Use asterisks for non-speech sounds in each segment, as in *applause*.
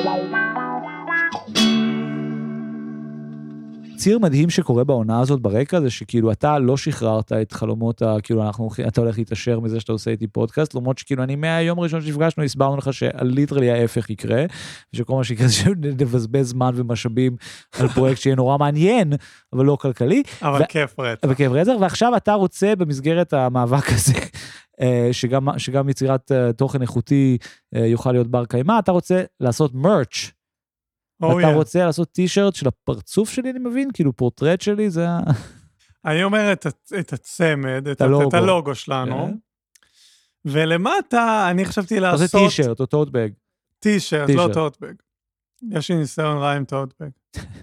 Bye. ציר מדהים שקורה בעונה הזאת ברקע זה שכאילו אתה לא שחררת את חלומות ה... כאילו אנחנו אתה הולך להתעשר מזה שאתה עושה איתי פודקאסט, למרות שכאילו אני מהיום הראשון שנפגשנו הסברנו לך שליטרלי ההפך יקרה, ושכל מה שיקרה זה שנבזבז זמן ומשאבים על פרויקט שיהיה נורא מעניין, אבל לא כלכלי. אבל ו- כיף רצח. בכאב רצח, ועכשיו אתה רוצה במסגרת המאבק הזה, אה, שגם, שגם יצירת אה, תוכן איכותי אה, יוכל להיות בר קיימא, אתה רוצה לעשות merch. Oh, אתה yeah. רוצה לעשות טישרט של הפרצוף שלי, אני מבין? כאילו פורטרט שלי זה ה... *laughs* אני אומר את, את הצמד, את, הלוגו. את הלוגו שלנו, כן. ולמטה אני חשבתי אתה עושה לעשות טישרט או tote bag. T-shirt, לא. tote bag. יש לי ניסיון רע עם tote bag.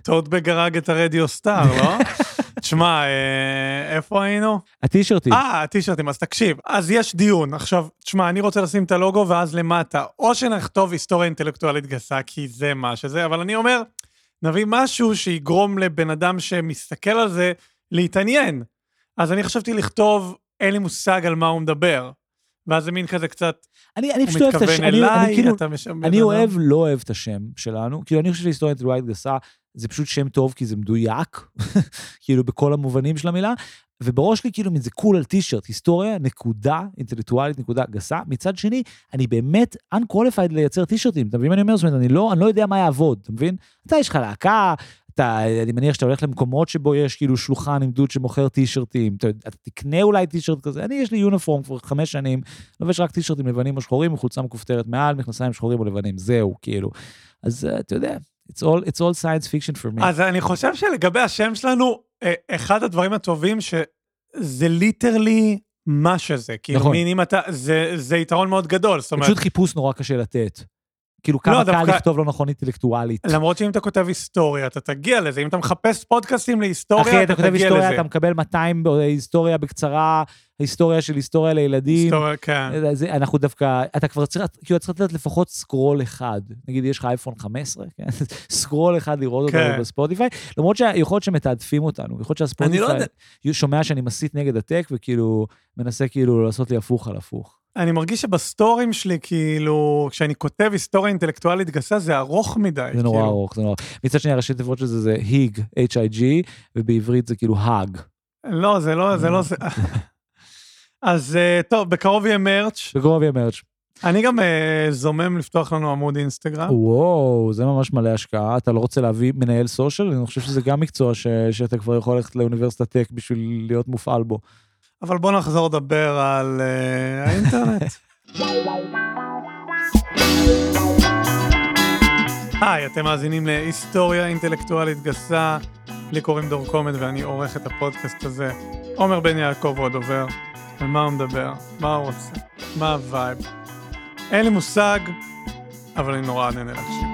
tote bag *laughs* הרג את ה radio star, לא? *laughs* תשמע, אה, איפה היינו? הטישרטים. אה, הטישרטים, אז תקשיב. אז יש דיון. עכשיו, תשמע, אני רוצה לשים את הלוגו ואז למטה, או שנכתוב היסטוריה אינטלקטואלית גסה, כי זה מה שזה, אבל אני אומר, נביא משהו שיגרום לבן אדם שמסתכל על זה להתעניין. אז אני חשבתי לכתוב, אין לי מושג על מה הוא מדבר. ואז זה מין כזה קצת, אני אני הוא מתכוון השם. אני- אני אליי, כאילו, אתה משם... אני אוהב, לא אוהב את השם שלנו. כאילו, אני חושב שהיסטוריה אינטלקטואלית גסה זה פשוט שם טוב כי זה מדויק, *laughs* כאילו בכל המובנים של המילה. ובראש שלי כאילו זה קול על טישרט, היסטוריה, נקודה, אינטלקטואלית, נקודה גסה. מצד שני, אני באמת unqualified לייצר טישרטים, אתה מבין מה אני אומר? זאת אומרת, אני לא, אני לא יודע מה יעבוד, אתה מבין? אתה, יש לך להקה, אתה, אני מניח שאתה הולך למקומות שבו יש כאילו שולחן עם דוד שמוכר טישרטים, אתה, אתה תקנה אולי טישרט כזה, אני, יש לי יוניפורם כבר חמש שנים, לובש רק טישרטים לבנים או שחורים, וחולצה מכופתרת מעל, מכנסיים שחורים או לבנים, זהו, כאילו. אז אה, אתה יודע, it's all, it's all science fiction for me. אז אני חושב שלגבי השם שלנו, אה, אחד הדברים הטובים שזה ליטרלי מה שזה. כאילו, נכון. מין אם אתה, זה, זה יתרון מאוד גדול, זאת אומרת, פשוט חיפוש נורא קשה לתת. כאילו, כמה קל דווקא- לכתוב לא נכון אינטלקטואלית. למרות שאם אתה כותב היסטוריה, אתה תגיע לזה. אם אתה מחפש פודקאסטים להיסטוריה, אחי, אתה אתה כותב תגיע היסטוריה, לזה. אתה מקבל 200 היסטוריה בקצרה, היסטוריה של היסטוריה לילדים. היסטוריה, כן. זה, אנחנו דווקא, אתה כבר צריך, כאילו, אתה צריך לתת לפחות scroll אחד. נגיד, יש לך אייפון 15, כן? *laughs* scroll אחד לראות כן. אותו ב Spotify, למרות שיכול להיות שמתעדפים אותנו, יכול להיות שה Spotify לא. שומע שאני מסית נגד ה tech, וכאילו, מנסה כאילו לעשות לי הפוך על הפוך. אני מרגיש שבסטורים שלי, כאילו, כשאני כותב היסטוריה אינטלקטואלית גסה, זה ארוך מדי. זה נורא כאילו. ארוך, זה נורא. מצד שני, הראשי תיבות של זה זה היג, H-I-G, ובעברית זה כאילו האג. לא, זה לא, זה לא זה. *laughs* אז אה, טוב, בקרוב יהיה מרץ'. בקרוב יהיה מרץ'. אני גם אה, זומם לפתוח לנו עמוד אינסטגרם. וואו, זה ממש מלא השקעה. אתה לא רוצה להביא מנהל סושיאל? אני חושב שזה גם מקצוע ש... שאתה כבר יכול ללכת לאוניברסיטת טק בשביל להיות מופעל בו. אבל בוא נחזור לדבר על אה, האינטרנט. *laughs* היי, אתם מאזינים להיסטוריה אינטלקטואלית גסה. לי קוראים דור קומד ואני עורך את הפודקאסט הזה. עומר בן יעקב הוא הדובר. על מה הוא מדבר? מה הוא רוצה? מה ה vibe? אין לי מושג, אבל אני נורא נהנה להקשיב.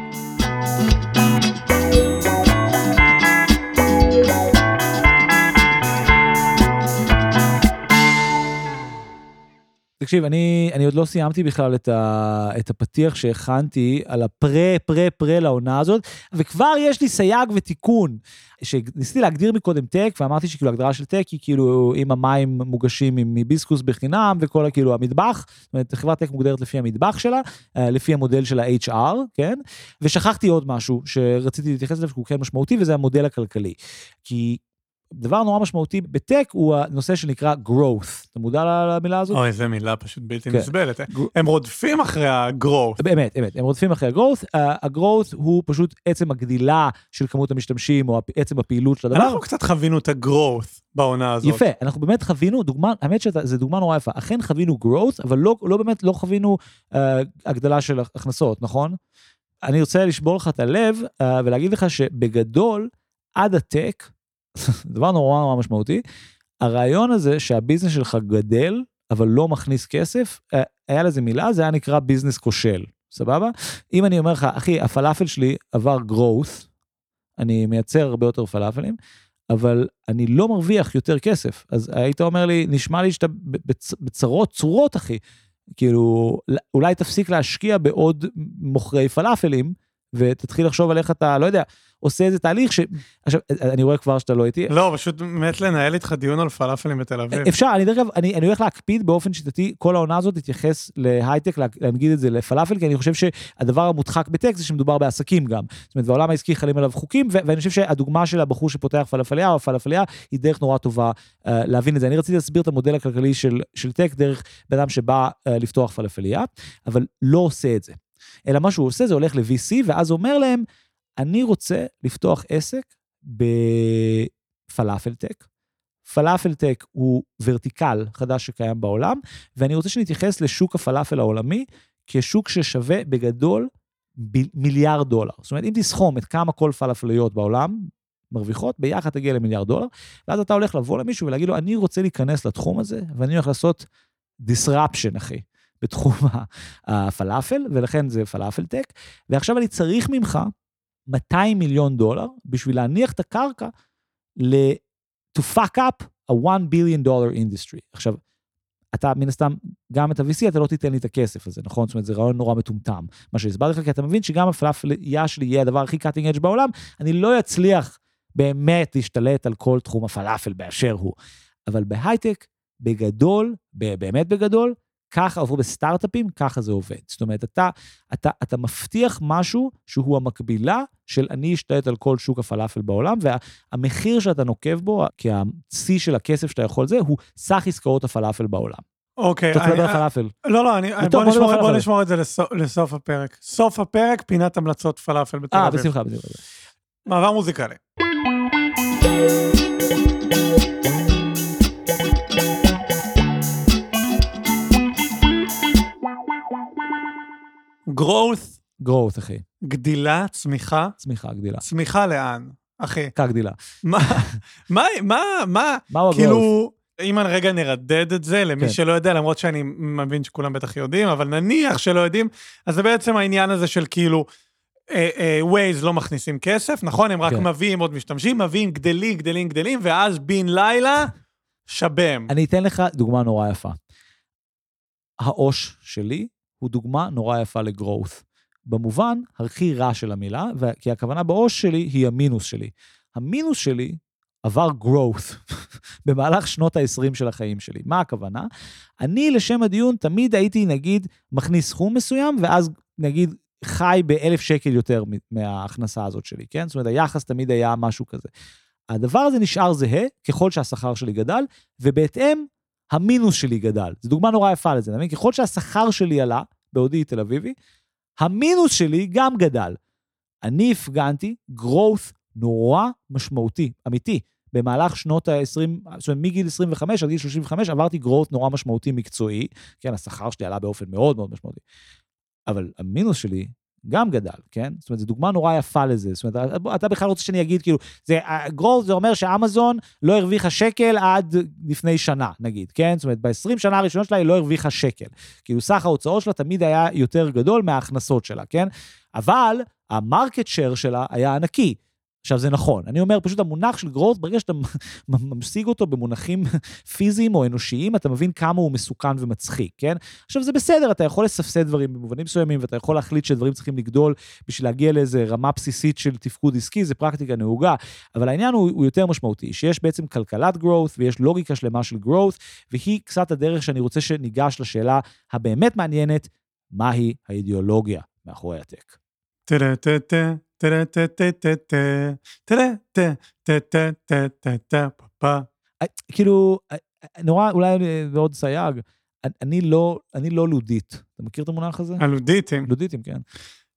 תקשיב, אני, אני עוד לא סיימתי בכלל את, ה, את הפתיח שהכנתי על הפרה, פרה, פרה לעונה הזאת, וכבר יש לי סייג ותיקון. שניסיתי להגדיר מקודם tech, ואמרתי שכאילו הגדרה של tech היא כאילו אם המים מוגשים עם היביסקוס בחינם, וכל הכאילו המטבח, זאת אומרת, חברת tech מוגדרת לפי המטבח שלה, אה, לפי המודל של ה-HR, כן? ושכחתי עוד משהו שרציתי להתייחס אליו, שהוא כן משמעותי, וזה המודל הכלכלי. כי דבר נורא משמעותי בטק הוא הנושא שנקרא growth. אתה מודע למילה הזאת? אוי, זו מילה פשוט בלתי כן. נסבלת. הם רודפים אחרי ה-growth. באמת, באמת, הם רודפים אחרי ה-growth, ה-growth הוא פשוט עצם הגדילה של כמות המשתמשים, או עצם הפעילות של הדבר. אנחנו קצת חווינו את ה-growth בעונה הזאת. יפה, אנחנו באמת חווינו, דוגמה, האמת שזו דוגמה נורא יפה, אכן חווינו growth, אבל לא, לא באמת, לא חווינו uh, הגדלה של הכנסות, נכון? אני רוצה לשבור לך את הלב uh, ולהגיד לך שבגדול, עד הטק, *laughs* דבר נורא נורא משמעותי, הרעיון הזה שהביזנס שלך גדל, אבל לא מכניס כסף, uh, היה לזה מילה, זה היה נקרא ביזנס כושל, סבבה? אם אני אומר לך, אחי, הפלאפל שלי עבר growth, אני מייצר הרבה יותר פלאפלים, אבל אני לא מרוויח יותר כסף. אז היית אומר לי, נשמע לי שאתה בצ- בצרות צרורות, אחי. כאילו, אולי תפסיק להשקיע בעוד מוכרי פלאפלים, ותתחיל לחשוב על איך אתה, לא יודע, עושה איזה תהליך ש... עכשיו, אני רואה כבר שאתה לא איתי. לא, פשוט מת לנהל איתך דיון על פלאפלים בתל אביב. אפשר, אני דרך אגב, אני, אני הולך להקפיד באופן שיטתי, כל העונה הזאת להתייחס להייטק, להגיד את זה לפלאפל, כי אני חושב שהדבר המודחק בטקסט זה שמדובר בעסקים גם. זאת אומרת, בעולם העסקי חלים עליו חוקים, ו- ואני חושב שהדוגמה של הבחור שפותח פלאפליה או פלאפליה היא דרך נורא טובה uh, להבין את זה. אני רציתי להסביר את המודל הכלכלי של, של טק דרך בן אדם שבא uh, לפתוח פלאפליה, אבל לא עושה את זה. אלא מה שהוא עושה זה הולך ל-VC, ואז אומר להם, אני רוצה לפתוח עסק בפלאפל-tech. פלאפל-tech הוא vertical חדש שקיים בעולם, ואני רוצה שנתייחס לשוק הפלאפל העולמי כשוק ששווה בגדול ב- מיליארד דולר. זאת אומרת, אם תסכום את כמה כל פלאפליות בעולם מרוויחות, ביחד תגיע למיליארד דולר, ואז אתה הולך לבוא למישהו ולהגיד לו, אני רוצה להיכנס לתחום הזה, ואני הולך לעשות disruption, אחי. בתחום הפלאפל, ולכן זה פלאפל טק, ועכשיו אני צריך ממך 200 מיליון דולר בשביל להניח את הקרקע ל- to fuck up a 1 billion dollar industry. עכשיו, אתה מן הסתם, גם את ה-VC אתה לא תיתן לי את הכסף הזה, נכון? זאת אומרת, זה רעיון נורא מטומטם. מה שהסברתי לך, כי אתה מבין שגם הפלאפליה שלי יהיה הדבר הכי cutting edge בעולם, אני לא אצליח באמת להשתלט על כל תחום הפלאפל באשר הוא. אבל בהייטק, בגדול, באמת בגדול, ככה עברו בסטארט-אפים, ככה זה עובד. זאת אומרת, אתה, אתה, אתה מבטיח משהו שהוא המקבילה של אני אשתלט על כל שוק הפלאפל בעולם, והמחיר שאתה נוקב בו, כי השיא של הכסף שאתה יכול זה, הוא סך עסקאות הפלאפל בעולם. אוקיי. אתה תדבר על פלאפל. לא, לא, אני, בוא, בוא נשמור, בוא. נשמור את זה לסוף, לסוף הפרק. סוף הפרק, פינת המלצות פלאפל בתל אה, אביב. בשמחה, בשמחה. מעבר מוזיקלי. Growth, growth, אחי. גדילה, צמיחה, צמיחה, גדילה. צמיחה לאן, אחי? כגדילה. מה, מה, מה, מה, מהו ה-growth? כאילו, אם אני רגע נרדד את זה למי כן. שלא יודע, למרות שאני מבין שכולם בטח יודעים, אבל נניח שלא יודעים, אז זה בעצם העניין הזה של כאילו, אה, אה, Waze לא מכניסים כסף, נכון? הם רק כן. מביאים עוד משתמשים, מביאים, גדלים, גדלים, גדלים, ואז בן לילה, שבם. אני אתן לך דוגמה נורא יפה. העו"ש שלי הוא דוגמה נורא יפה לגרowth. במובן הכי רע של המילה, כי הכוונה בעו"ש שלי היא המינוס שלי. המינוס שלי עבר growth *laughs* במהלך שנות ה-20 של החיים שלי. מה הכוונה? אני, לשם הדיון, תמיד הייתי, נגיד, מכניס סכום מסוים, ואז, נגיד, חי באלף שקל יותר מההכנסה הזאת שלי, כן? זאת אומרת, היחס תמיד היה משהו כזה. הדבר הזה נשאר זהה ככל שהשכר שלי גדל, ובהתאם המינוס שלי גדל. זו דוגמה נורא יפה לזה, מבין? ככל שהשכר שלי עלה, בעודי תל אביבי, המינוס שלי גם גדל. אני הפגנתי growth נורא משמעותי, אמיתי. במהלך שנות ה-20, זאת אומרת, מגיל 25 עד גיל 35 עברתי growth נורא משמעותי מקצועי. כן, השכר שלי עלה באופן מאוד מאוד משמעותי. אבל המינוס שלי גם גדל, כן? זאת אומרת, זו דוגמה נורא יפה לזה. זאת אומרת, אתה בכלל רוצה שאני אגיד, כאילו, זה, growth זה אומר שאמזון לא הרוויחה שקל עד לפני שנה, נגיד, כן? זאת אומרת, ב-20 שנה הראשונות שלה היא לא הרוויחה שקל. כאילו, סך ההוצאות שלה תמיד היה יותר גדול מההכנסות שלה, כן? אבל המרקט שייר שלה היה ענקי. עכשיו, זה נכון. אני אומר, פשוט המונח של growth, ברגע שאתה ממשיג אותו במונחים פיזיים או אנושיים, אתה מבין כמה הוא מסוכן ומצחיק, כן? עכשיו, זה בסדר, אתה יכול לסבסד דברים במובנים מסוימים, ואתה יכול להחליט שדברים צריכים לגדול בשביל להגיע לאיזה רמה בסיסית של תפקוד עסקי, זה פרקטיקה נהוגה, אבל העניין הוא, הוא יותר משמעותי, שיש בעצם כלכלת growth ויש לוגיקה שלמה של growth, והיא קצת הדרך שאני רוצה שניגש לשאלה הבאמת מעניינת, מהי האידיאולוגיה מאחורי הטק. טה-טה-טה, טה-טה-טה-טה, טה-טה-טה-טה-טה, פה-פה. אה, כאילו, אה, אה, נורא, אולי בעוד סייג, אני- לא, אני לא לודית. אתה מכיר את המונח הזה? הלודיטים, לודיטים, כן.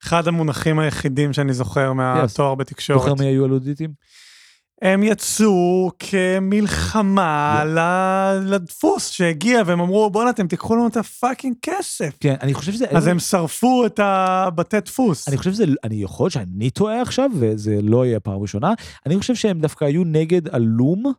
אחד המונחים היחידים שאני זוכר מהתואר זוכר בתקשורת. מי היו הלודיטים? הם יצאו למלחמה ל- לדפוס שהגיע, והם אמרו, בואנה, אתם תיקחו לנו את ה fucking כסף. כן, אני חושב שזה... אז הם שרפו את הבתי דפוס. אני חושב שזה, אני יכול להיות שאני טועה עכשיו, וזה לא יהיה פעם ראשונה, אני חושב שהם דווקא היו נגד הלום,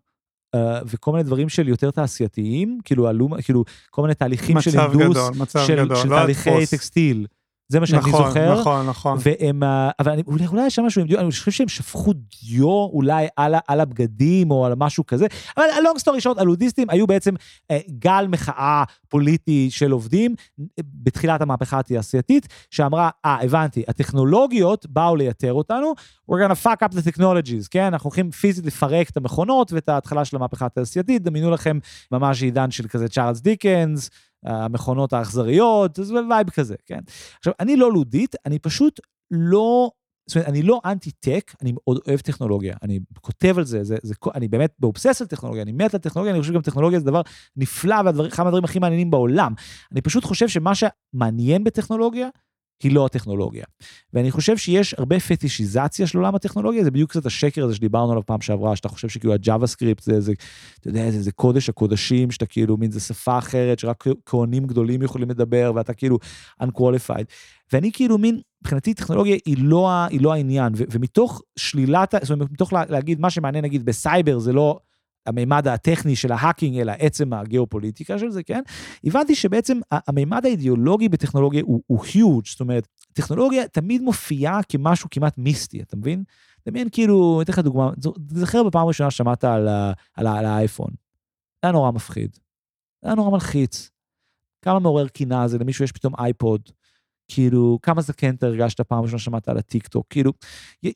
אה, וכל מיני דברים של יותר תעשייתיים, כאילו הלום, כאילו כל מיני תהליכים של מצב הנדוס, גדול, מצב של, גדול, של לא תהליכי הדפוס. טקסטיל. זה מה שאני נכון, זוכר. נכון, נכון. והם, אבל אני, אולי, אולי יש שם משהו עם דיו, אני חושב שהם שפכו דיו אולי על, על הבגדים או על משהו כזה, אבל ה long story short, הלודיסטים היו בעצם אה, גל מחאה פוליטי של עובדים אה, בתחילת המהפכה התעשייתית, שאמרה, אה, הבנתי, הטכנולוגיות באו לייתר אותנו, we're gonna fuck up the technologies, כן? אנחנו הולכים פיזית לפרק את המכונות ואת ההתחלה של המהפכה התעשייתית, דמיינו לכם ממש עידן של כזה צ'ארלס דיקנס, המכונות האכזריות, זה vibe כזה, כן? עכשיו, אני לא לודית, אני פשוט לא, זאת אומרת, אני לא אנטי-טק, אני מאוד אוהב טכנולוגיה, אני כותב על זה, זה, זה, אני באמת ב obsess על טכנולוגיה, אני מת על טכנולוגיה, אני חושב שגם טכנולוגיה זה דבר נפלא ואחד מהדברים הכי מעניינים בעולם. אני פשוט חושב שמה שמעניין בטכנולוגיה, היא לא הטכנולוגיה. ואני חושב שיש הרבה פטישיזציה של עולם הטכנולוגיה, זה בדיוק קצת השקר הזה שדיברנו עליו פעם שעברה, שאתה חושב שכאילו ה JavaScript זה, זה, אתה יודע, זה, זה קודש הקודשים, שאתה כאילו, מין זה שפה אחרת, שרק כהנים גדולים יכולים לדבר, ואתה כאילו unqualified. ואני כאילו מין, מבחינתי טכנולוגיה היא לא, היא לא העניין, ו- ומתוך שלילת, זאת אומרת, מתוך לה- להגיד מה שמעניין נגיד בסייבר זה לא המימד הטכני של ההאקינג, אלא עצם הגיאופוליטיקה של זה, כן? הבנתי שבעצם המימד האידיאולוגי בטכנולוגיה הוא, הוא huge, זאת אומרת, טכנולוגיה תמיד מופיעה כמשהו כמעט מיסטי, אתה מבין? דמיין כאילו, אני אתן לך דוגמה, תיזכר בפעם הראשונה ששמעת על, על, על האייפון. זה היה נורא מפחיד. זה היה נורא מלחיץ. כמה מעורר קנאה זה, למישהו יש פתאום אייפוד. כאילו, כמה זקן אתה הרגשת פעם ראשונה שמעת על הטיקטוק, כאילו,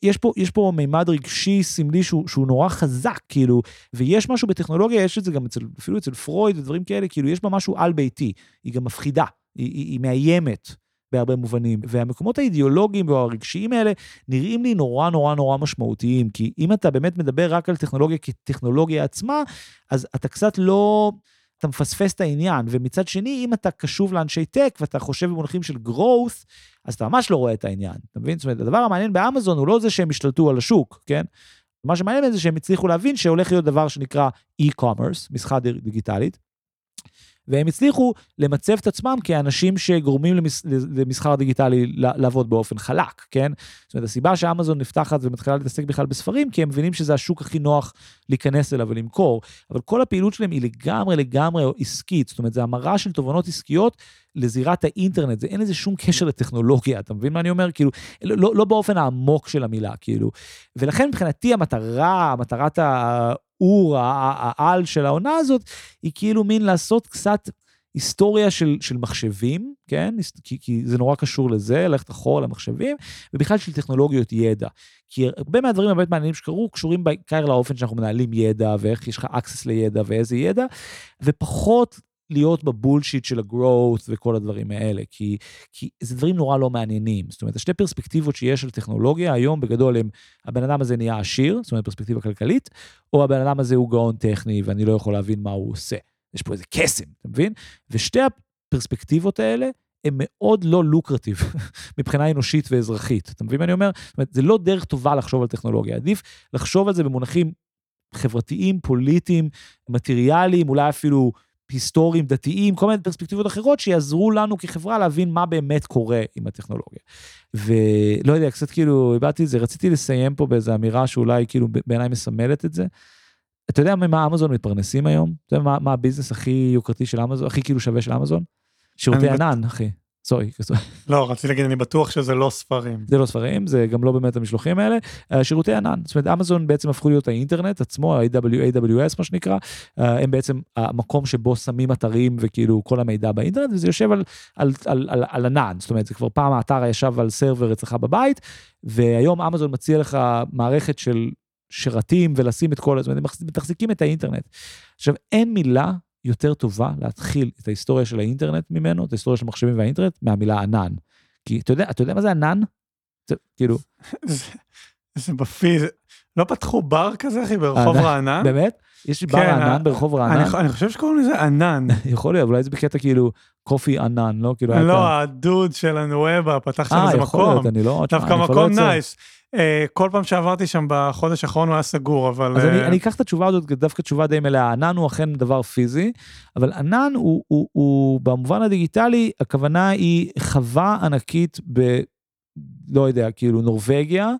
יש פה, יש פה מימד רגשי סמלי שהוא, שהוא נורא חזק, כאילו, ויש משהו בטכנולוגיה, יש את זה גם אצל, אפילו אצל פרויד ודברים כאלה, כאילו, יש בה משהו על-ביתי, היא גם מפחידה, היא, היא, היא מאיימת בהרבה מובנים, והמקומות האידיאולוגיים והרגשיים האלה נראים לי נורא נורא נורא משמעותיים, כי אם אתה באמת מדבר רק על טכנולוגיה כטכנולוגיה עצמה, אז אתה קצת לא... אתה מפספס את העניין, ומצד שני, אם אתה קשוב לאנשי טק ואתה חושב במונחים של growth, אז אתה ממש לא רואה את העניין, אתה מבין? זאת אומרת, הדבר המעניין באמזון הוא לא זה שהם השתלטו על השוק, כן? מה שמעניין זה שהם הצליחו להבין שהולך להיות דבר שנקרא e-commerce, מסחר דיגיטלית, והם הצליחו למצב את עצמם כאנשים שגורמים למס, למסחר דיגיטלי לעבוד באופן חלק, כן? זאת אומרת, הסיבה שאמזון נפתחת ומתחילה להתעסק בכלל בספרים, כי הם מבינים שזה השוק הכי נוח להיכנס אליו ולמכור, אבל כל הפעילות שלהם היא לגמרי לגמרי עסקית, זאת אומרת, זה המרה של תובנות עסקיות לזירת האינטרנט, זה אין לזה שום קשר לטכנולוגיה, אתה מבין מה אני אומר? כאילו, לא, לא באופן העמוק של המילה, כאילו. ולכן מבחינתי המטרה, מטרת ה... האור, העל של העונה הזאת, היא כאילו מין לעשות קצת היסטוריה של, של מחשבים, כן? כי, כי זה נורא קשור לזה, ללכת אחורה למחשבים, ובכלל של טכנולוגיות ידע. כי הרבה מהדברים הבאמת מעניינים שקרו, קשורים בעיקר לאופן שאנחנו מנהלים ידע, ואיך יש לך access לידע ואיזה ידע, ופחות להיות בבולשיט של הגרואות וכל הדברים האלה, כי, כי זה דברים נורא לא מעניינים. זאת אומרת, השתי פרספקטיבות שיש על טכנולוגיה, היום בגדול הם, הבן אדם הזה נהיה עשיר, זאת אומרת, פרספקטיבה כלכלית, או הבן אדם הזה הוא גאון טכני ואני לא יכול להבין מה הוא עושה. יש פה איזה קסם, אתה מבין? ושתי הפרספקטיבות האלה, הם מאוד לא לוקרטיב *laughs* מבחינה אנושית ואזרחית. אתה מבין מה אני אומר? זאת אומרת, זה לא דרך טובה לחשוב על טכנולוגיה, עדיף לחשוב על זה במונחים חברתיים, פוליטיים, מטריאליים, אולי אפילו היסטוריים, דתיים, כל מיני פרספקטיבות אחרות שיעזרו לנו כחברה להבין מה באמת קורה עם הטכנולוגיה. ולא יודע, קצת כאילו, הבעתי את זה, רציתי לסיים פה באיזו אמירה שאולי כאילו בעיניי מסמלת את זה. אתה יודע ממה אמזון מתפרנסים היום? אתה יודע מה, מה הביזנס הכי יוקרתי של אמזון, הכי כאילו שווה של אמזון? שירותי ענן, אחי. סורי. לא, רציתי להגיד, אני בטוח שזה לא ספרים. זה לא ספרים, זה גם לא באמת המשלוחים האלה. שירותי ענן, זאת אומרת, אמזון בעצם הפכו להיות האינטרנט עצמו, ה-AWS מה שנקרא, הם בעצם המקום שבו שמים אתרים וכאילו כל המידע באינטרנט, וזה יושב על, על, על, על, על ענן, זאת אומרת, זה כבר פעם האתר ישב על סרבר אצלך בבית, והיום אמזון מציע לך מערכת של שרתים ולשים את כל, זאת אומרת, הם מתחזיקים את האינטרנט. עכשיו, אין מילה יותר טובה להתחיל את ההיסטוריה של האינטרנט ממנו, את ההיסטוריה של מחשבים והאינטרנט, מהמילה ענן. כי אתה יודע, אתה יודע מה זה ענן? זה כאילו... זה בפי, לא פתחו בר כזה, אחי, ברחוב רענן? באמת? יש בר ענן ברחוב רענן? אני חושב שקוראים לזה ענן. *laughs* יכול להיות, אולי זה בקטע כאילו coffee ענן, לא? כאילו... לא, הדוד של הנואבה פתח שם איזה מקום. אה, יכול להיות, אני לא... דווקא מקום nice. כל פעם שעברתי שם בחודש האחרון הוא היה סגור, אבל... אז אני אקח את התשובה הזאת, דווקא תשובה די מלאה. ענן הוא אכן דבר פיזי, אבל ענן הוא במובן הדיגיטלי, הכוונה היא חווה ענקית ב... לא יודע, כאילו נורבגיה,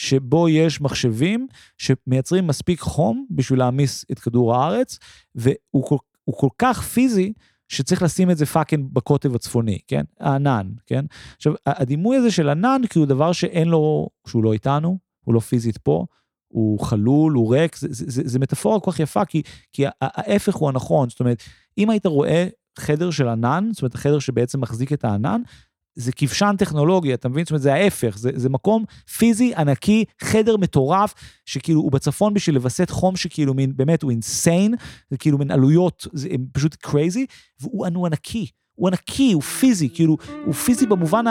שבו יש מחשבים שמייצרים מספיק חום בשביל להעמיס את כדור הארץ, והוא כל, כל כך פיזי, שצריך לשים את זה fucking בקוטב הצפוני, כן? הענן, כן? עכשיו, הדימוי הזה של ענן, כי הוא דבר שאין לו, שהוא לא איתנו, הוא לא פיזית פה, הוא חלול, הוא ריק, זה, זה, זה, זה מטאפורה כל כך יפה, כי, כי ההפך הוא הנכון. זאת אומרת, אם היית רואה חדר של ענן, זאת אומרת, החדר שבעצם מחזיק את הענן, זה כבשן טכנולוגיה, אתה מבין? זאת אומרת, זה ההפך, זה, זה מקום פיזי ענקי, חדר מטורף, שכאילו הוא בצפון בשביל לווסת חום שכאילו מין, באמת, הוא insane, זה כאילו מין עלויות, זה פשוט crazy, והוא הוא ענקי. הוא ענקי, הוא פיזי, כאילו, הוא פיזי במובן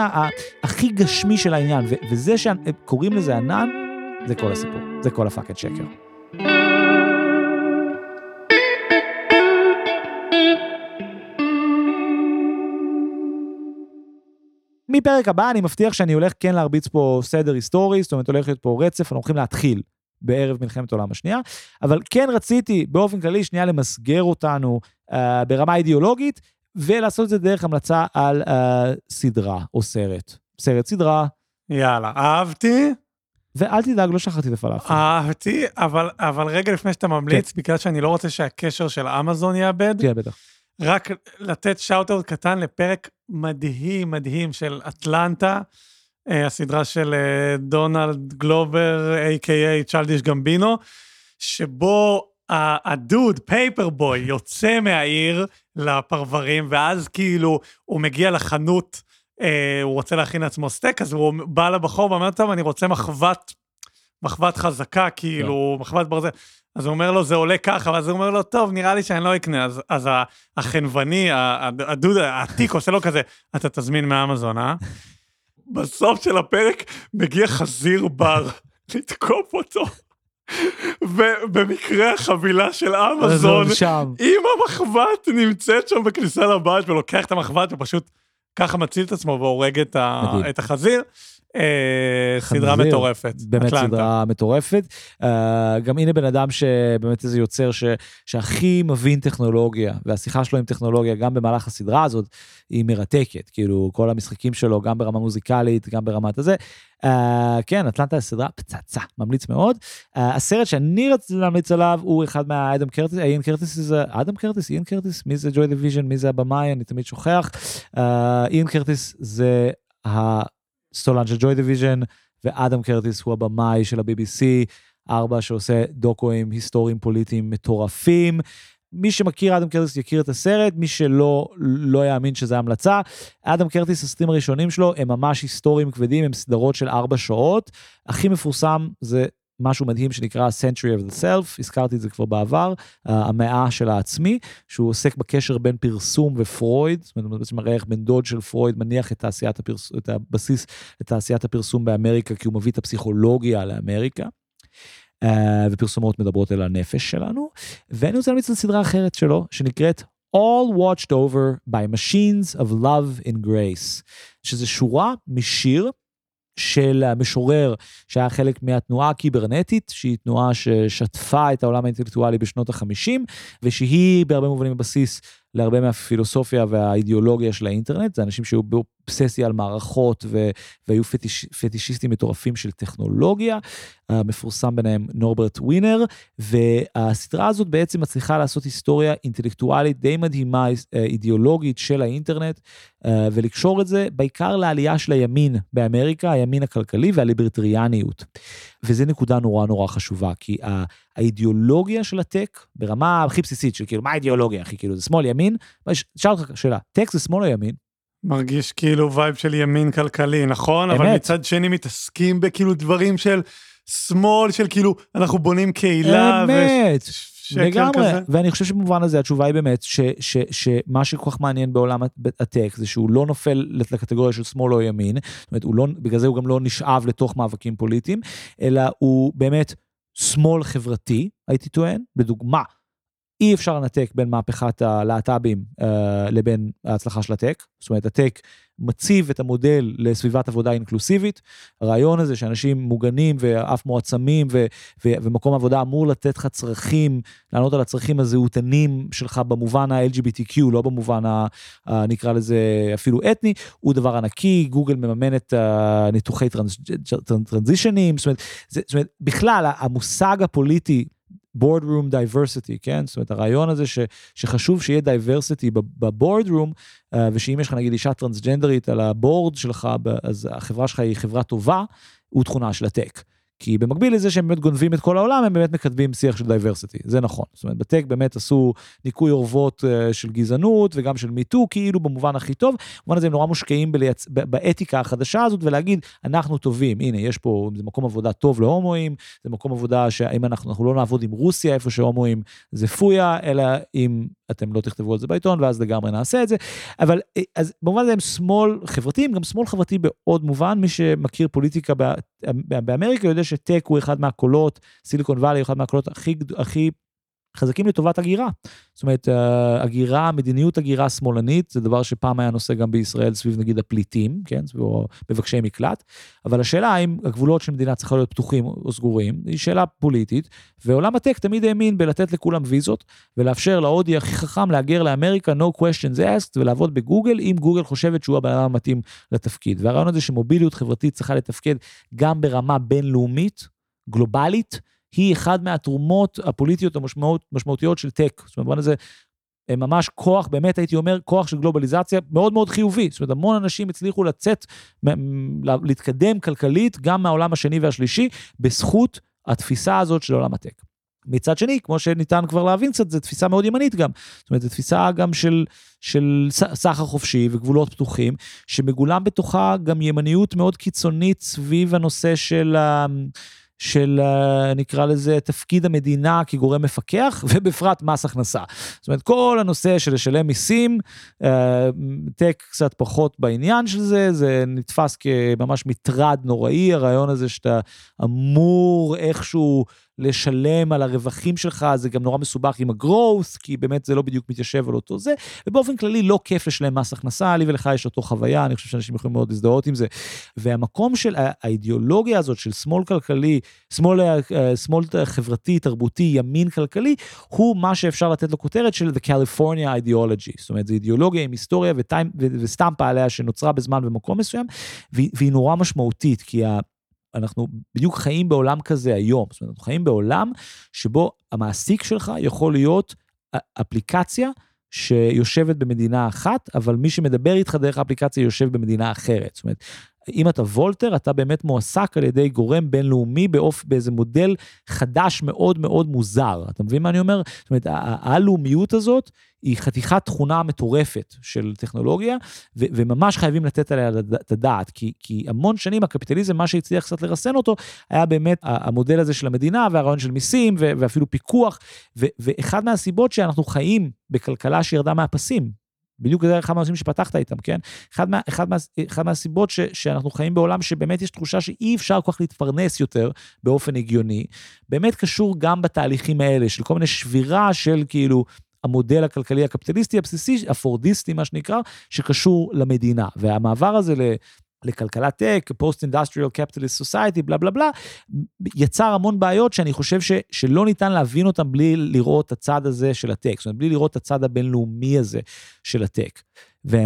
הכי גשמי של העניין, וזה שקוראים לזה ענן, זה כל הסיפור, זה כל הפאקד שקר. מפרק הבא אני מבטיח שאני הולך כן להרביץ פה סדר היסטורי, זאת אומרת הולך להיות פה רצף, אנחנו הולכים להתחיל בערב מלחמת העולם השנייה, אבל כן רציתי באופן כללי שנייה למסגר אותנו uh, ברמה אידיאולוגית, ולעשות את זה דרך המלצה על uh, סדרה או סרט. סרט סדרה. יאללה, אהבתי. ואל תדאג, לא שכחתי את הפלאפל. אהבתי, אבל, אבל רגע לפני שאתה ממליץ, כן. בגלל שאני לא רוצה שהקשר של אמזון יאבד, כן, בטח. רק לתת shout-out קטן לפרק מדהים מדהים של אטלנטה, הסדרה של דונלד גלובר, a.k.a. צ'לדיש גמבינו, שבו הדוד, פייפר בוי, יוצא מהעיר לפרברים, ואז כאילו הוא מגיע לחנות, אה, הוא רוצה להכין לעצמו סטייק, אז הוא בא לבחור ואומר, טוב, אני רוצה מחבת, מחבת חזקה, כאילו, yeah. כן. מחבת ברזל. אז הוא אומר לו, זה עולה ככה, ואז הוא אומר לו, טוב, נראה לי שאני לא אקנה. אז, אז החנווני, הדוד העתיק עושה לו כזה, אתה תזמין מאמזון, אה? *laughs* בסוף של הפרק מגיע חזיר בר *laughs* לתקוף אותו. ובמקרה החבילה של אמזון, עם המחבת נמצאת שם בכניסה לבית ולוקח את המחבת ופשוט ככה מציל את עצמו והורג את, ה, את החזיר. אה, סדרה מטורפת. באמת סדרה מטורפת. אה, גם הנה בן אדם שבאמת איזה יוצר שהכי מבין טכנולוגיה, והשיחה שלו עם טכנולוגיה גם במהלך הסדרה הזאת, היא מרתקת. כאילו, כל המשחקים שלו, גם ברמה מוזיקלית, גם ברמת הזה. אה, כן, אטלנטה סדרה פצצה, ממליץ מאוד. אה, הסרט שאני רציתי להמליץ עליו הוא אחד מהאדם קרטיס, איין קרטיס זה אדם קרטיס, איין קרטיס, מי זה ג'וי דיוויז'ן, מי זה הבמאי, אני תמיד שוכח. איין קרטיס זה סולן של ג'וי דיוויז'ן, ואדם קרטיס הוא הבמאי של ה-BBC, ארבע שעושה דוקואים היסטוריים פוליטיים מטורפים. מי שמכיר אדם קרטיס יכיר את הסרט, מי שלא, לא יאמין שזה המלצה. אדם קרטיס, הסרטים הראשונים שלו הם ממש היסטוריים כבדים, הם סדרות של ארבע שעות. הכי מפורסם זה משהו מדהים שנקרא Century of the Self, הזכרתי את זה כבר בעבר, אה, המאה של העצמי, שהוא עוסק בקשר בין פרסום ופרויד, זאת אומרת, בעצם מראה איך בן דוד של פרויד מניח את, תעשיית הפרס... את הבסיס לתעשיית הפרסום באמריקה, כי הוא מביא את הפסיכולוגיה לאמריקה. Uh, ופרסומות מדברות אל הנפש שלנו. ואני רוצה להמליץ על סדרה אחרת שלו, שנקראת All Watched Over by Machines of Love in Grace, שזה שורה משיר של המשורר שהיה חלק מהתנועה הקיברנטית, שהיא תנועה ששטפה את העולם האינטלקטואלי בשנות החמישים, ושהיא בהרבה מובנים בסיס להרבה מהפילוסופיה והאידיאולוגיה של האינטרנט, זה אנשים שהיו באובססיה על מערכות ו... והיו פטיש... פטישיסטים מטורפים של טכנולוגיה, המפורסם ביניהם נורברט ווינר, והסדרה הזאת בעצם מצליחה לעשות היסטוריה אינטלקטואלית די מדהימה, אה, אידיאולוגית של האינטרנט, אה, ולקשור את זה בעיקר לעלייה של הימין באמריקה, הימין הכלכלי והליברטריאניות. וזו נקודה נורא נורא חשובה, כי האידיאולוגיה של הטק, ברמה הכי בסיסית של כאילו, מה האידיאולוגיה, אחי, כאילו, זה שמאל, ימין? אשאל אותך שאלה, טק זה שמאל או ימין? מרגיש כאילו vibe של ימין כלכלי, נכון? אמת. אבל מצד שני מתעסקים בכאילו דברים של שמאל, של כאילו, אנחנו בונים קהילה. אמת. וש... לגמרי, כזה. ואני חושב שבמובן הזה התשובה היא באמת ש, ש, שמה שכל כך מעניין בעולם הטק זה שהוא לא נופל לקטגוריה של שמאל או ימין, זאת אומרת, לא, בגלל זה הוא גם לא נשאב לתוך מאבקים פוליטיים, אלא הוא באמת שמאל חברתי, הייתי טוען, לדוגמה, אי אפשר לנתק בין מהפכת הלהט"בים uh, לבין ההצלחה של הטק. זאת אומרת, הטק מציב את המודל לסביבת עבודה אינקלוסיבית. הרעיון הזה שאנשים מוגנים ואף מועצמים ו- ו- ומקום עבודה אמור לתת לך צרכים, לענות על הצרכים הזהותנים שלך במובן ה-LGBTQ, לא במובן ה... ה- נקרא לזה אפילו אתני, הוא דבר ענקי, גוגל מממנת אה, ניתוחי טרנז- transition ים, זאת אומרת, זאת אומרת, בכלל המושג הפוליטי boardroom diversity, כן? זאת אומרת, הרעיון הזה ש, שחשוב שיהיה diversity ב boardroom, אה, ושאם יש לך נגיד אישה טרנסג'נדרית על ה board שלך, אז החברה שלך היא חברה טובה, הוא תכונה של ה tech. כי במקביל לזה שהם באמת גונבים את כל העולם, הם באמת מקדמים שיח של diversity, זה נכון. זאת אומרת, ב tech באמת עשו ניקוי אורוות uh, של גזענות וגם של מיטו, כאילו במובן הכי טוב. במובן הזה הם נורא מושקעים בלייצ... באתיקה החדשה הזאת ולהגיד, אנחנו טובים, הנה, יש פה, זה מקום עבודה טוב להומואים, זה מקום עבודה שאם אנחנו, אנחנו לא נעבוד עם רוסיה, איפה שהומואים זה פויה, אלא אם אתם לא תכתבו על זה בעיתון, ואז לגמרי נעשה את זה. אבל אה, אז במובן הזה הם שמאל חברתיים, גם שמאל חברתי בעוד מובן, מי שמכיר פוליטיקה באמריקה יודע שטק הוא אחד מהקולות, סיליקון וואלי הוא אחד מהקולות הכי, הכי חזקים לטובת הגירה. זאת אומרת, אה, הגירה, מדיניות הגירה שמאלנית, זה דבר שפעם היה נושא גם בישראל סביב נגיד הפליטים, כן, סביב מבקשי מקלט, אבל השאלה האם הגבולות של מדינה צריכה להיות פתוחים או סגורים, היא שאלה פוליטית, ועולם הטק תמיד האמין בלתת לכולם ויזות, ולאפשר להודי הכי חכם להגר לאמריקה, no questions asked, ולעבוד בגוגל, אם גוגל חושבת שהוא הבן אדם המתאים לתפקיד. והרעיון הזה שמוביליות חברתית צריכה לתפקד גם ברמה בינלאומית, גלובלית, היא אחד מהתרומות הפוליטיות המשמעותיות של טק. זאת אומרת, במובן הזה, ממש כוח, באמת הייתי אומר, כוח של גלובליזציה מאוד מאוד חיובי. זאת אומרת, המון אנשים הצליחו לצאת, להתקדם כלכלית, גם מהעולם השני והשלישי, בזכות התפיסה הזאת של עולם הטק. מצד שני, כמו שניתן כבר להבין קצת, זו תפיסה מאוד ימנית גם. זאת אומרת, זו תפיסה גם של, של סחר חופשי וגבולות פתוחים, שמגולם בתוכה גם ימניות מאוד קיצונית סביב הנושא של... של אה, נקרא לזה תפקיד המדינה כגורם מפקח *laughs* ובפרט מס הכנסה. זאת אומרת כל הנושא של לשלם מיסים, אה, טק קצת פחות בעניין של זה, זה נתפס כממש מטרד נוראי הרעיון הזה שאתה אמור איכשהו לשלם על הרווחים שלך, זה גם נורא מסובך עם הגרוס, כי באמת זה לא בדיוק מתיישב על אותו זה, ובאופן כללי לא כיף לשלם מס הכנסה, לי ולך יש אותו חוויה, אני חושב שאנשים יכולים מאוד להזדהות עם זה. והמקום של האידיאולוגיה הזאת של שמאל כלכלי, שמאל, אה, שמאל חברתי, תרבותי, ימין כלכלי, הוא מה שאפשר לתת לו כותרת של The California Ideology. זאת אומרת, זו אידיאולוגיה עם היסטוריה וטיים, וסטמפה עליה שנוצרה בזמן ומקום מסוים, והיא נורא משמעותית, כי אנחנו בדיוק חיים בעולם כזה היום. זאת אומרת, אנחנו חיים בעולם שבו המעסיק שלך יכול להיות אפליקציה שיושבת במדינה אחת, אבל מי שמדבר איתך דרך האפליקציה יושב במדינה אחרת. זאת אומרת, אם אתה וולטר, אתה באמת מועסק על ידי גורם בינלאומי באופ... באיזה מודל חדש מאוד מאוד מוזר. אתה מבין מה אני אומר? זאת אומרת, הלאומיות הזאת היא חתיכת תכונה מטורפת של טכנולוגיה, ו- וממש חייבים לתת עליה את הדעת, כי, כי המון שנים הקפיטליזם, מה שהצליח קצת לרסן אותו, היה באמת המודל הזה של המדינה והרעיון של מיסים ו- ואפילו פיקוח, ו- ואחד מהסיבות שאנחנו חיים בכלכלה שירדה מהפסים, בדיוק זה אחד מהנושאים שפתחת איתם, כן? אחד, מה, אחד, מה, אחד מהסיבות ש, שאנחנו חיים בעולם שבאמת יש תחושה שאי אפשר כל כך להתפרנס יותר באופן הגיוני, באמת קשור גם בתהליכים האלה של כל מיני שבירה של כאילו המודל הכלכלי הקפיטליסטי הבסיסי, הפורדיסטי מה שנקרא, שקשור למדינה. והמעבר הזה. לכלכלת tech, post industrial capitalist society, בלה בלה בלה, יצר המון בעיות שאני חושב ש, שלא ניתן להבין אותן בלי לראות את הצד הזה של ה tech, זאת אומרת, בלי לראות את הצד הבינלאומי הזה של הטק. ו...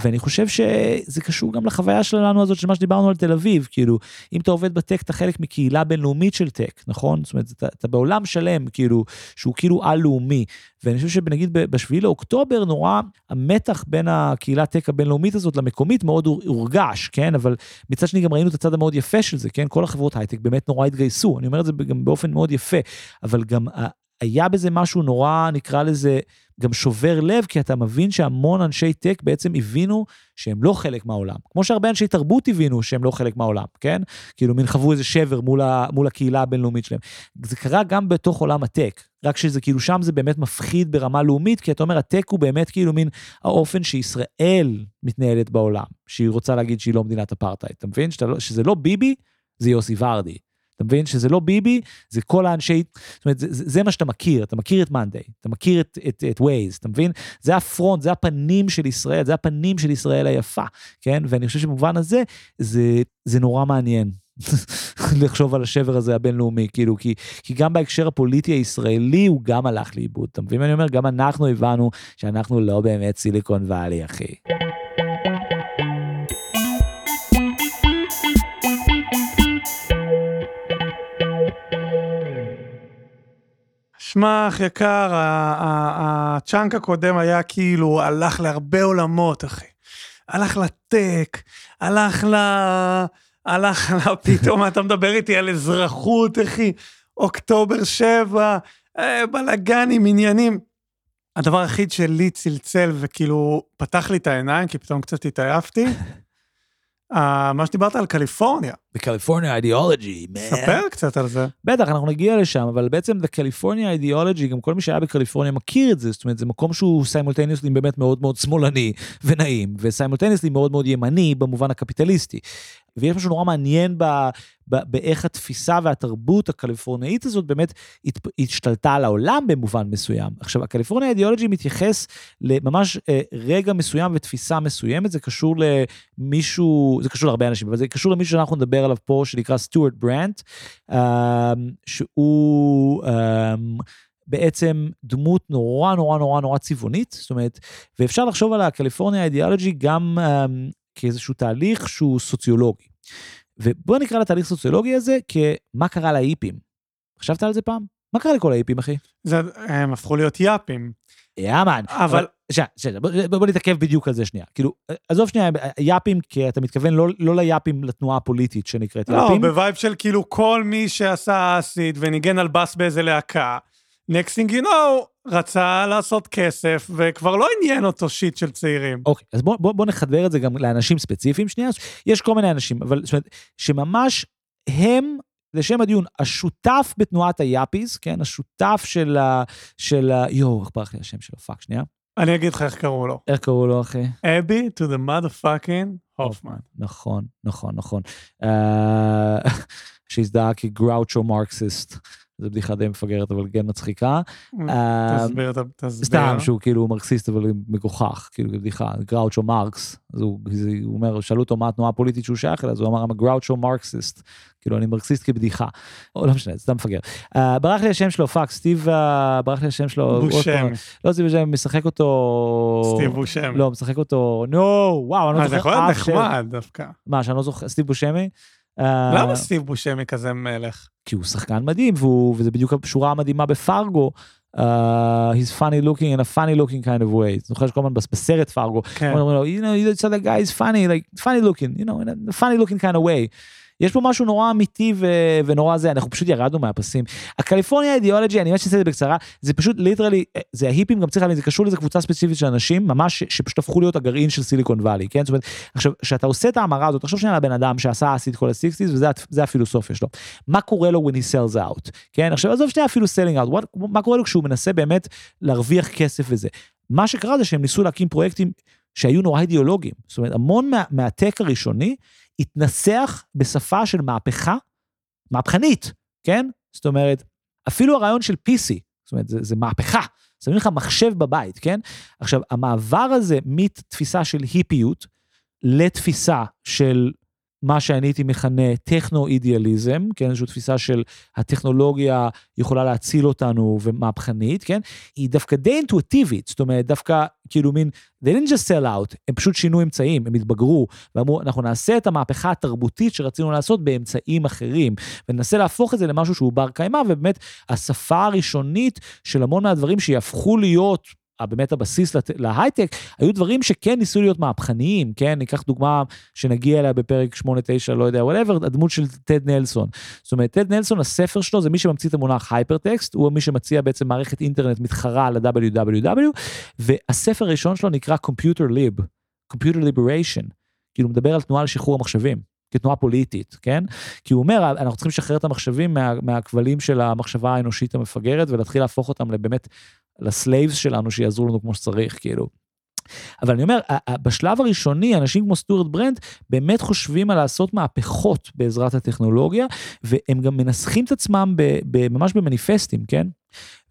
ואני חושב שזה קשור גם לחוויה שלנו הזאת של מה שדיברנו על תל אביב, כאילו, אם אתה עובד בטק, אתה חלק מקהילה בינלאומית של טק, נכון? זאת אומרת, אתה, אתה בעולם שלם, כאילו, שהוא כאילו על-לאומי. ואני חושב שנגיד בשביעי לאוקטובר, נורא המתח בין הקהילת טק הבינלאומית הזאת למקומית מאוד הורגש, כן? אבל מצד שני גם ראינו את הצד המאוד יפה של זה, כן? כל החברות הייטק באמת נורא התגייסו, אני אומר את זה גם באופן מאוד יפה, אבל גם היה בזה משהו נורא, נקרא לזה, גם שובר לב, כי אתה מבין שהמון אנשי טק בעצם הבינו שהם לא חלק מהעולם. כמו שהרבה אנשי תרבות הבינו שהם לא חלק מהעולם, כן? כאילו מין חוו איזה שבר מול, ה, מול הקהילה הבינלאומית שלהם. זה קרה גם בתוך עולם הטק, רק שזה כאילו שם זה באמת מפחיד ברמה לאומית, כי אתה אומר, הטק הוא באמת כאילו מין האופן שישראל מתנהלת בעולם, שהיא רוצה להגיד שהיא לא מדינת אפרטהייד, אתה מבין? שאתה, לא, שזה לא ביבי, זה יוסי ורדי. אתה מבין שזה לא ביבי, זה כל האנשי, זאת אומרת, זה, זה מה שאתה מכיר, אתה מכיר את מאנדיי, אתה מכיר את, את, את ווייז, אתה מבין? זה הפרונט, זה הפנים של ישראל, זה הפנים של ישראל היפה, כן? ואני חושב שבמובן הזה, זה, זה נורא מעניין. *laughs* לחשוב על השבר הזה הבינלאומי, כאילו, כי, כי גם בהקשר הפוליטי הישראלי הוא גם הלך לאיבוד, אתה מבין אני אומר? גם אנחנו הבנו שאנחנו לא באמת סיליקון ואלי, אחי. שמע, אח יקר, ה chunk הקודם היה כאילו, הלך להרבה עולמות, אחי. הלך ל tech, הלך ל... הלך ל... פתאום אתה מדבר איתי על אזרחות, אחי. אוקטובר 7, אה, בלאגנים, עניינים. הדבר היחיד שלי צלצל וכאילו פתח לי את העיניים, כי פתאום קצת התעייפתי, אה, מה שדיברת על קליפורניה. ב California ideology, ספר קצת על זה. בטח, אנחנו נגיע לשם, אבל בעצם ב California ideology, גם כל מי שהיה בקליפורניה מכיר את זה, זאת אומרת, זה מקום שהוא simultaneously באמת מאוד מאוד שמאלני ונעים, וסיימולטניסלי מאוד מאוד ימני במובן הקפיטליסטי. ויש משהו נורא מעניין ב, ב, באיך התפיסה והתרבות הקליפורניאית הזאת באמת הת, השתלטה על העולם במובן מסוים. עכשיו, הקליפורניה אידיאולוגי מתייחס לממש אה, רגע מסוים ותפיסה מסוימת, זה קשור למישהו, זה קשור להרבה אנשים, אבל זה קשור למישהו שאנחנו נדבר עליו פה, שנקרא סטוארט ברנט, אה, שהוא... אה, בעצם דמות נורא נורא נורא נורא צבעונית, זאת אומרת, ואפשר לחשוב על ה California ideology גם אם, כאיזשהו תהליך שהוא סוציולוגי. ובוא נקרא לתהליך סוציולוגי הזה כמה קרה להיפים. חשבת על זה פעם? מה קרה לכל ההיפים, אחי? זה, הם הפכו להיות יאפים. Yeah man. אבל... שנייה, שנייה, בוא, בוא נתעכב בדיוק על זה שנייה. כאילו, עזוב שנייה, יאפים, כי אתה מתכוון לא, לא ל Yippies לתנועה הפוליטית שנקראת לא, Yippies. ב vibe של כאילו כל מי שעשה acid וניגן על בס באיזה להקה, next thing you know, רצה לעשות כסף, וכבר לא עניין אותו shit של צעירים. אוקיי, אז בוא, בוא, בוא נחבר את זה גם לאנשים ספציפיים שנייה. יש כל מיני אנשים, אבל זאת אומרת, שממש הם, לשם הדיון, השותף בתנועת ה Yippies, כן, השותף של ה... של ה... יואו, איך ברח לי השם שלו, fuck, שנייה. אני אגיד לך איך קראו לו. איך קראו לו, אחי? אבי to the motherfucking הופמן. נכון, נכון, נכון. שהזדהה כגראוצ'ו מרקסיסט. זו בדיחה די מפגרת, אבל כן מצחיקה. אה, תסביר, תסביר. סתם שהוא כאילו מרקסיסט אבל מגוחך, כאילו בדיחה, גראוצ'ו מרקס, אז הוא, הוא אומר, שאלו אותו מה התנועה הפוליטית שהוא שייך אליה, אז הוא אמר, I'm a Groucho Marxist, כאילו אני מרקסיסט כבדיחה, או לא משנה, סתם מפגר. אה, ברח לי השם שלו, fuck, סטיב, אה, ברח לי השם שלו, בושמי. לא סטיב בושמי, משחק אותו, סטיב בושמי. לא, משחק אותו, נו, וואו, אני לא מה, זה יכול זוכר להיות אף שם. נחמד דווקא. מה, שאני לא זוכר, סטיב בושמי? אה, למה סטיב בושמי כזה מלך? כי הוא שחקן מדהים, והוא, וזה בדיוק השורה המדהימה בפארגו. אה, he's funny looking in a funny looking kind of way. זוכר שכל הזמן בס- בסרט פארגו, כן. אומרים לו, you know, you said that guy is funny, like funny looking, you know, in a funny looking kind of way. יש פה משהו נורא אמיתי ו- ונורא זה, אנחנו פשוט ירדנו מהפסים. ה California ideology, אני ממש אעשה את זה בקצרה, זה פשוט literally, זה ההיפים, גם צריך להבין, זה קשור לאיזה קבוצה ספציפית של אנשים, ממש ש- שפשוט הפכו להיות הגרעין של סיליקון וואלי, כן? זאת אומרת, עכשיו, כשאתה עושה את ההמרה הזאת, תחשוב שנייה על הבן אדם שעשה אסיד כל ה-60's, וזה הפילוסופיה שלו. מה קורה לו when he sells out, כן? עכשיו, עזוב שנייה אפילו selling out, what, מה קורה לו כשהוא מנסה באמת להרוויח כסף וזה. מה שקרה זה שהם ניסו להקים פרויקטים שהיו נורא אידיאולוגיים. זאת אומרת, המון מה, מהטק הראשוני התנסח בשפה של מהפכה מהפכנית, כן? זאת אומרת, אפילו הרעיון של PC, זאת אומרת, זה, זה מהפכה. שמים לך מחשב בבית, כן? עכשיו, המעבר הזה מתפיסה של היפיות לתפיסה של מה שאני הייתי מכנה טכנו-אידיאליזם, כן, זו תפיסה של הטכנולוגיה יכולה להציל אותנו ומהפכנית, כן, היא דווקא די אינטואטיבית, זאת אומרת, דווקא כאילו מין, they didn't just sell out, הם פשוט שינו אמצעים, הם התבגרו, ואמרו, אנחנו נעשה את המהפכה התרבותית שרצינו לעשות באמצעים אחרים, וננסה להפוך את זה למשהו שהוא בר קיימא, ובאמת, השפה הראשונית של המון מהדברים שיהפכו להיות באמת הבסיס להייטק, היו דברים שכן ניסו להיות מהפכניים, כן? ניקח דוגמה שנגיע אליה בפרק 8-9, לא יודע, whatever, הדמות של טד נלסון. זאת אומרת, טד נלסון, הספר שלו זה מי שממציא את המונח הייפרטקסט, הוא מי שמציע בעצם מערכת אינטרנט מתחרה ל-www, והספר הראשון שלו נקרא Computer Lib, Computer Liberation, כאילו מדבר על תנועה לשחרור המחשבים. כתנועה פוליטית, כן? כי הוא אומר, אנחנו צריכים לשחרר את המחשבים מה, מהכבלים של המחשבה האנושית המפגרת ולהתחיל להפוך אותם לבאמת ל slaves שלנו שיעזרו לנו כמו שצריך, כאילו. אבל אני אומר, בשלב הראשוני, אנשים כמו סטוארט ברנד באמת חושבים על לעשות מהפכות בעזרת הטכנולוגיה, והם גם מנסחים את עצמם ממש במניפסטים, כן?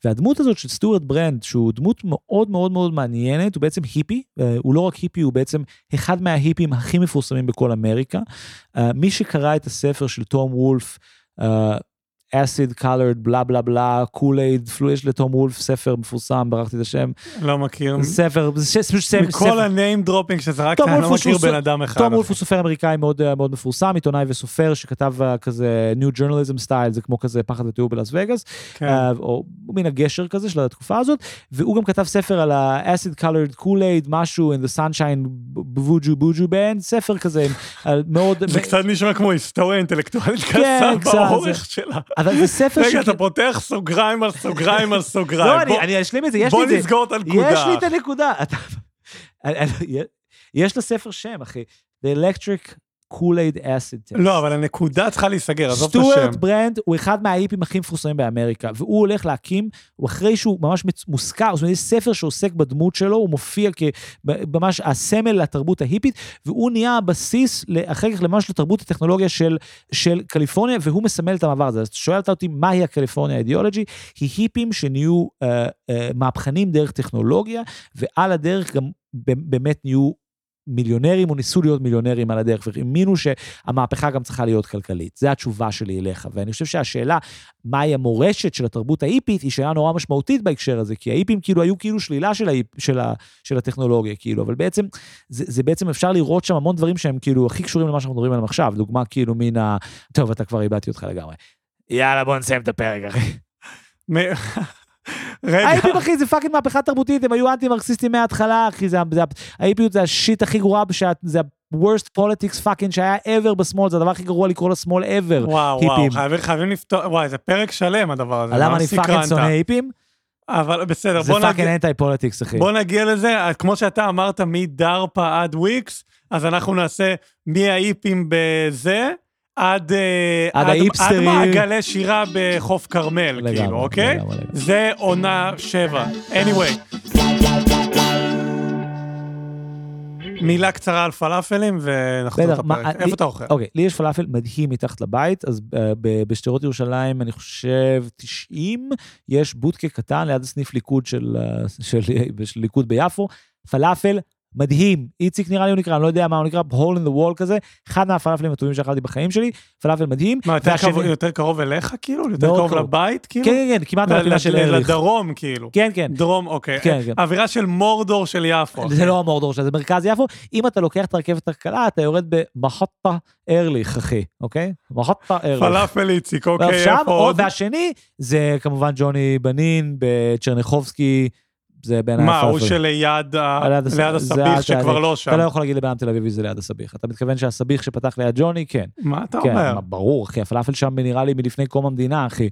והדמות הזאת של סטוארט ברנד, שהוא דמות מאוד מאוד מאוד מעניינת, הוא בעצם היפי, אה, הוא לא רק היפי, הוא בעצם אחד מההיפים הכי מפורסמים בכל אמריקה. אה, מי שקרא את הספר של תום וולף, אה, acid colored בלה בלה בלה Kool-Aid יש לתום וולף ספר מפורסם ברחתי את השם לא מכיר. ספר מכל ה name dropping שזרקת, אני לא מכיר בן אדם אחד. תום וולף. הוא סופר אמריקאי מאוד אה, מאוד מפורסם עיתונאי וסופר שכתב אה, כזה new journalism style זה כמו כזה פחד ותיעוב בלאס וגאס כן. אה, או מן הגשר כזה של התקופה הזאת והוא גם כתב ספר על ה-acid colored kool-aid משהו in the sunshine בוג'ו בוג'ו band ספר כזה מאוד זה קצת נשמע כמו היסטוריה אינטלקטואלית כן, באורך שלה. אבל זה ספר רגע, שכאילו- אתה פותח סוגריים על סוגריים על סוגריים. לא אני בוא- אני אשלים את זה יש לי בוא את זה נסגור את הנקודה. יש לי את הנקודה. *laughs* יש לספר שם, אחי. The Electric Kool-Aid Acid Test. לא, אבל הנקודה צריכה להיסגר, עזוב את השם. סטוארט ברנד הוא אחד מהאיפים הכי מפורסמים באמריקה, והוא הולך להקים, הוא אחרי שהוא ממש מוזכר, זאת אומרת, יש ספר שעוסק בדמות שלו, הוא מופיע כממש הסמל לתרבות ההיפית, והוא נהיה הבסיס אחר כך ממש לתרבות הטכנולוגיה של, של קליפורניה, והוא מסמל את המעבר הזה. אז שואלת אותי, מהי הקליפורניה האידיאולוגי? היא היפים שנהיו אה, אה, מהפכנים דרך טכנולוגיה, ועל הדרך גם באמת נהיו מיליונרים או ניסו להיות מיליונרים על הדרך והאמינו שהמהפכה גם צריכה להיות כלכלית. זו התשובה שלי אליך. ואני חושב שהשאלה מהי המורשת של התרבות ההיפית היא שאלה נורא משמעותית בהקשר הזה, כי ההיפים כאילו היו כאילו שלילה של, ההיפ, של, ה, של הטכנולוגיה, כאילו, אבל בעצם, זה, זה בעצם אפשר לראות שם המון דברים שהם כאילו הכי קשורים למה שאנחנו מדברים עליהם עכשיו, דוגמה כאילו מן ה... טוב, אתה כבר איבדתי אותך לגמרי. יאללה, בוא נסיים את הפרק, אחי. *laughs* *laughs* רגע, האיפים, אחי, זה פאקינג מהפכה תרבותית, הם היו אנטי-מרקסיסטים מההתחלה, אחי, זה, זה, ההיפיות זה ה shit הכי גרוע, זה ה-worst politics fucking שהיה ever בשמאל, זה הדבר הכי גרוע לקרוא לשמאל ever. וואו. וואו, חייבים- חייבים לפתור, וואי, זה פרק שלם הדבר הזה. למה ממש אני fucking. שונא היפים? אבל בסדר, זה בוא fucking נגיע, anti-politics, אחי. בוא נגיע לזה, כמו שאתה אמרת, מדרפה עד וויקס, אז אנחנו נעשה מההיפים בזה, עד... אה, עד ההיפסטרים. עד מעגלי שירה בחוף כרמל, כאילו, אוקיי? לגמרי, לגמרי. זה עונה שבע. anyway. מילה קצרה על פלאפלים ונחזור את הפרק. איפה אתה אוכל? אוקיי, לי יש פלאפל מדהים מתחת לבית, אז אה, בשדרות ירושלים, אני חושב 90, יש בודקה קטן ליד הסניף ליכוד של, אה, של ליכוד ביפו, פלאפל מדהים, איציק נראה לי הוא נקרא, אני לא יודע מה הוא נקרא, hole in the wall כזה, אחד מהפלאפלים הטובים שאכלתי בחיים שלי, פלאפל מדהים. מה, יותר והשני- קרוב- יותר קרוב אליך, כאילו? יותר מאוד קרוב קרוב. לבית, כאילו? כן, כן, כן, כמעט על הפינה של ארליך. לדרום, כאילו. כן, כן. דרום, אוקיי. כן, כן. אווירה של מורדור של יפו. זה לא המורדור שלה, זה מרכז יפו. אם אתה לוקח את הרכבת הקלה, אתה יורד במחטה ארליך, אחי, אוקיי? מחטה ארליך. פלאפל איציק, אוקיי, עוד? והשני זה כמובן ג'וני בנין בצ'רניחובסקי, זה בעיניי מה, הוא. שליד הסביך שכבר לא שם? אתה לא יכול להגיד לבן תל אביבי זה ליד הסביך. אתה מתכוון שהסביך שפתח ליד ג'וני? כן. מה אתה כן, אומר? מה, ברור, אחי, הפלאפל שם נראה לי מלפני קום המדינה, אחי.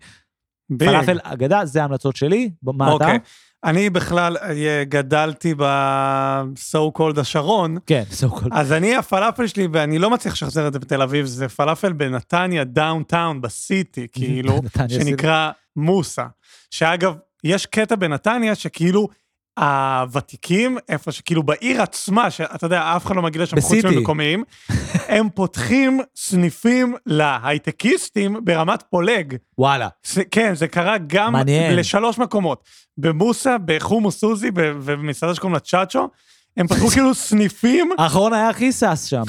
ביג. פלאפל אגדה, זה ההמלצות שלי. מה אתה? אוקיי. אני בכלל אה, גדלתי ב-so called השרון, כן, so called. אז אני, הפלאפל שלי, ואני לא מצליח לשחזר את זה בתל אביב, זה פלאפל בנתניה, downtown, ב city, *laughs* כאילו. שנקרא מוסה. שאגב, יש קטע בנתניה שכאילו... הוותיקים, איפה שכאילו בעיר עצמה, שאתה יודע, אף אחד לא מגיע לשם חוץ. ממקומיים, הם פותחים סניפים להייטקיסטים ברמת פולג. וואלה. זה, כן, זה קרה גם מעניין. לשלוש מקומות. במוסה, בחומוס סוזי ב- ובמסעדה שקוראים לה צ'אצ'ו, הם פתחו כאילו סניפים, האחרון היה הכי שש שם.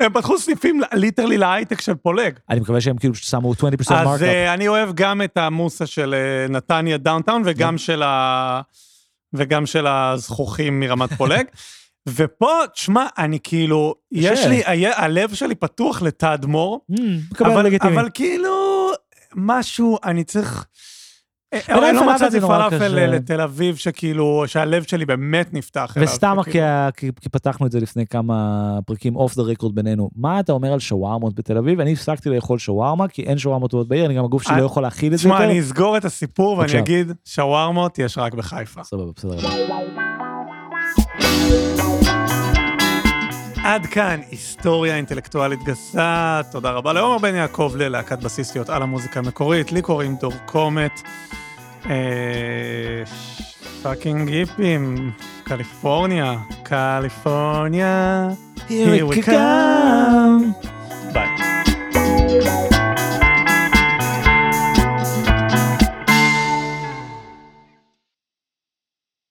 הם פתחו סניפים ליטרלי להייטק של פולג. אני מקווה שהם כאילו שמו 20% אז מרקאפ. uh, אני אוהב גם את המוסה של uh, נתניה דאונטאון וגם של ה... וגם של הזכוכים מרמת פולג. *laughs* ופה, תשמע, אני כאילו, יש לי, הלב שלי פתוח לתדמור, לגיטימי. אבל כאילו, משהו, אני צריך... אני לא פלאפל מצאתי פלאפל קשה. לתל אביב שכאילו, שהלב שלי באמת נפתח אליו. וסתם כי, פתחנו את זה לפני כמה פרקים off the record בינינו, מה אתה אומר על שווארמות בתל אביב? אני הפסקתי לאכול שווארמה כי אין שווארמות טובות בעיר, אני גם הגוף שלי לא יכול להכיל את זה תשמע, יותר. אני אסגור את הסיפור ואני. אגיד, שווארמות יש רק בחיפה. סבבה, בסדר. עד כאן היסטוריה אינטלקטואלית גסה. תודה רבה לעומר בן יעקב ללהקת בסיסיות על המוזיקה המקורית. לי קוראים דור קומט. אה, פאקינג היפים, קליפורניה, קליפורניה. Here we come. Bye.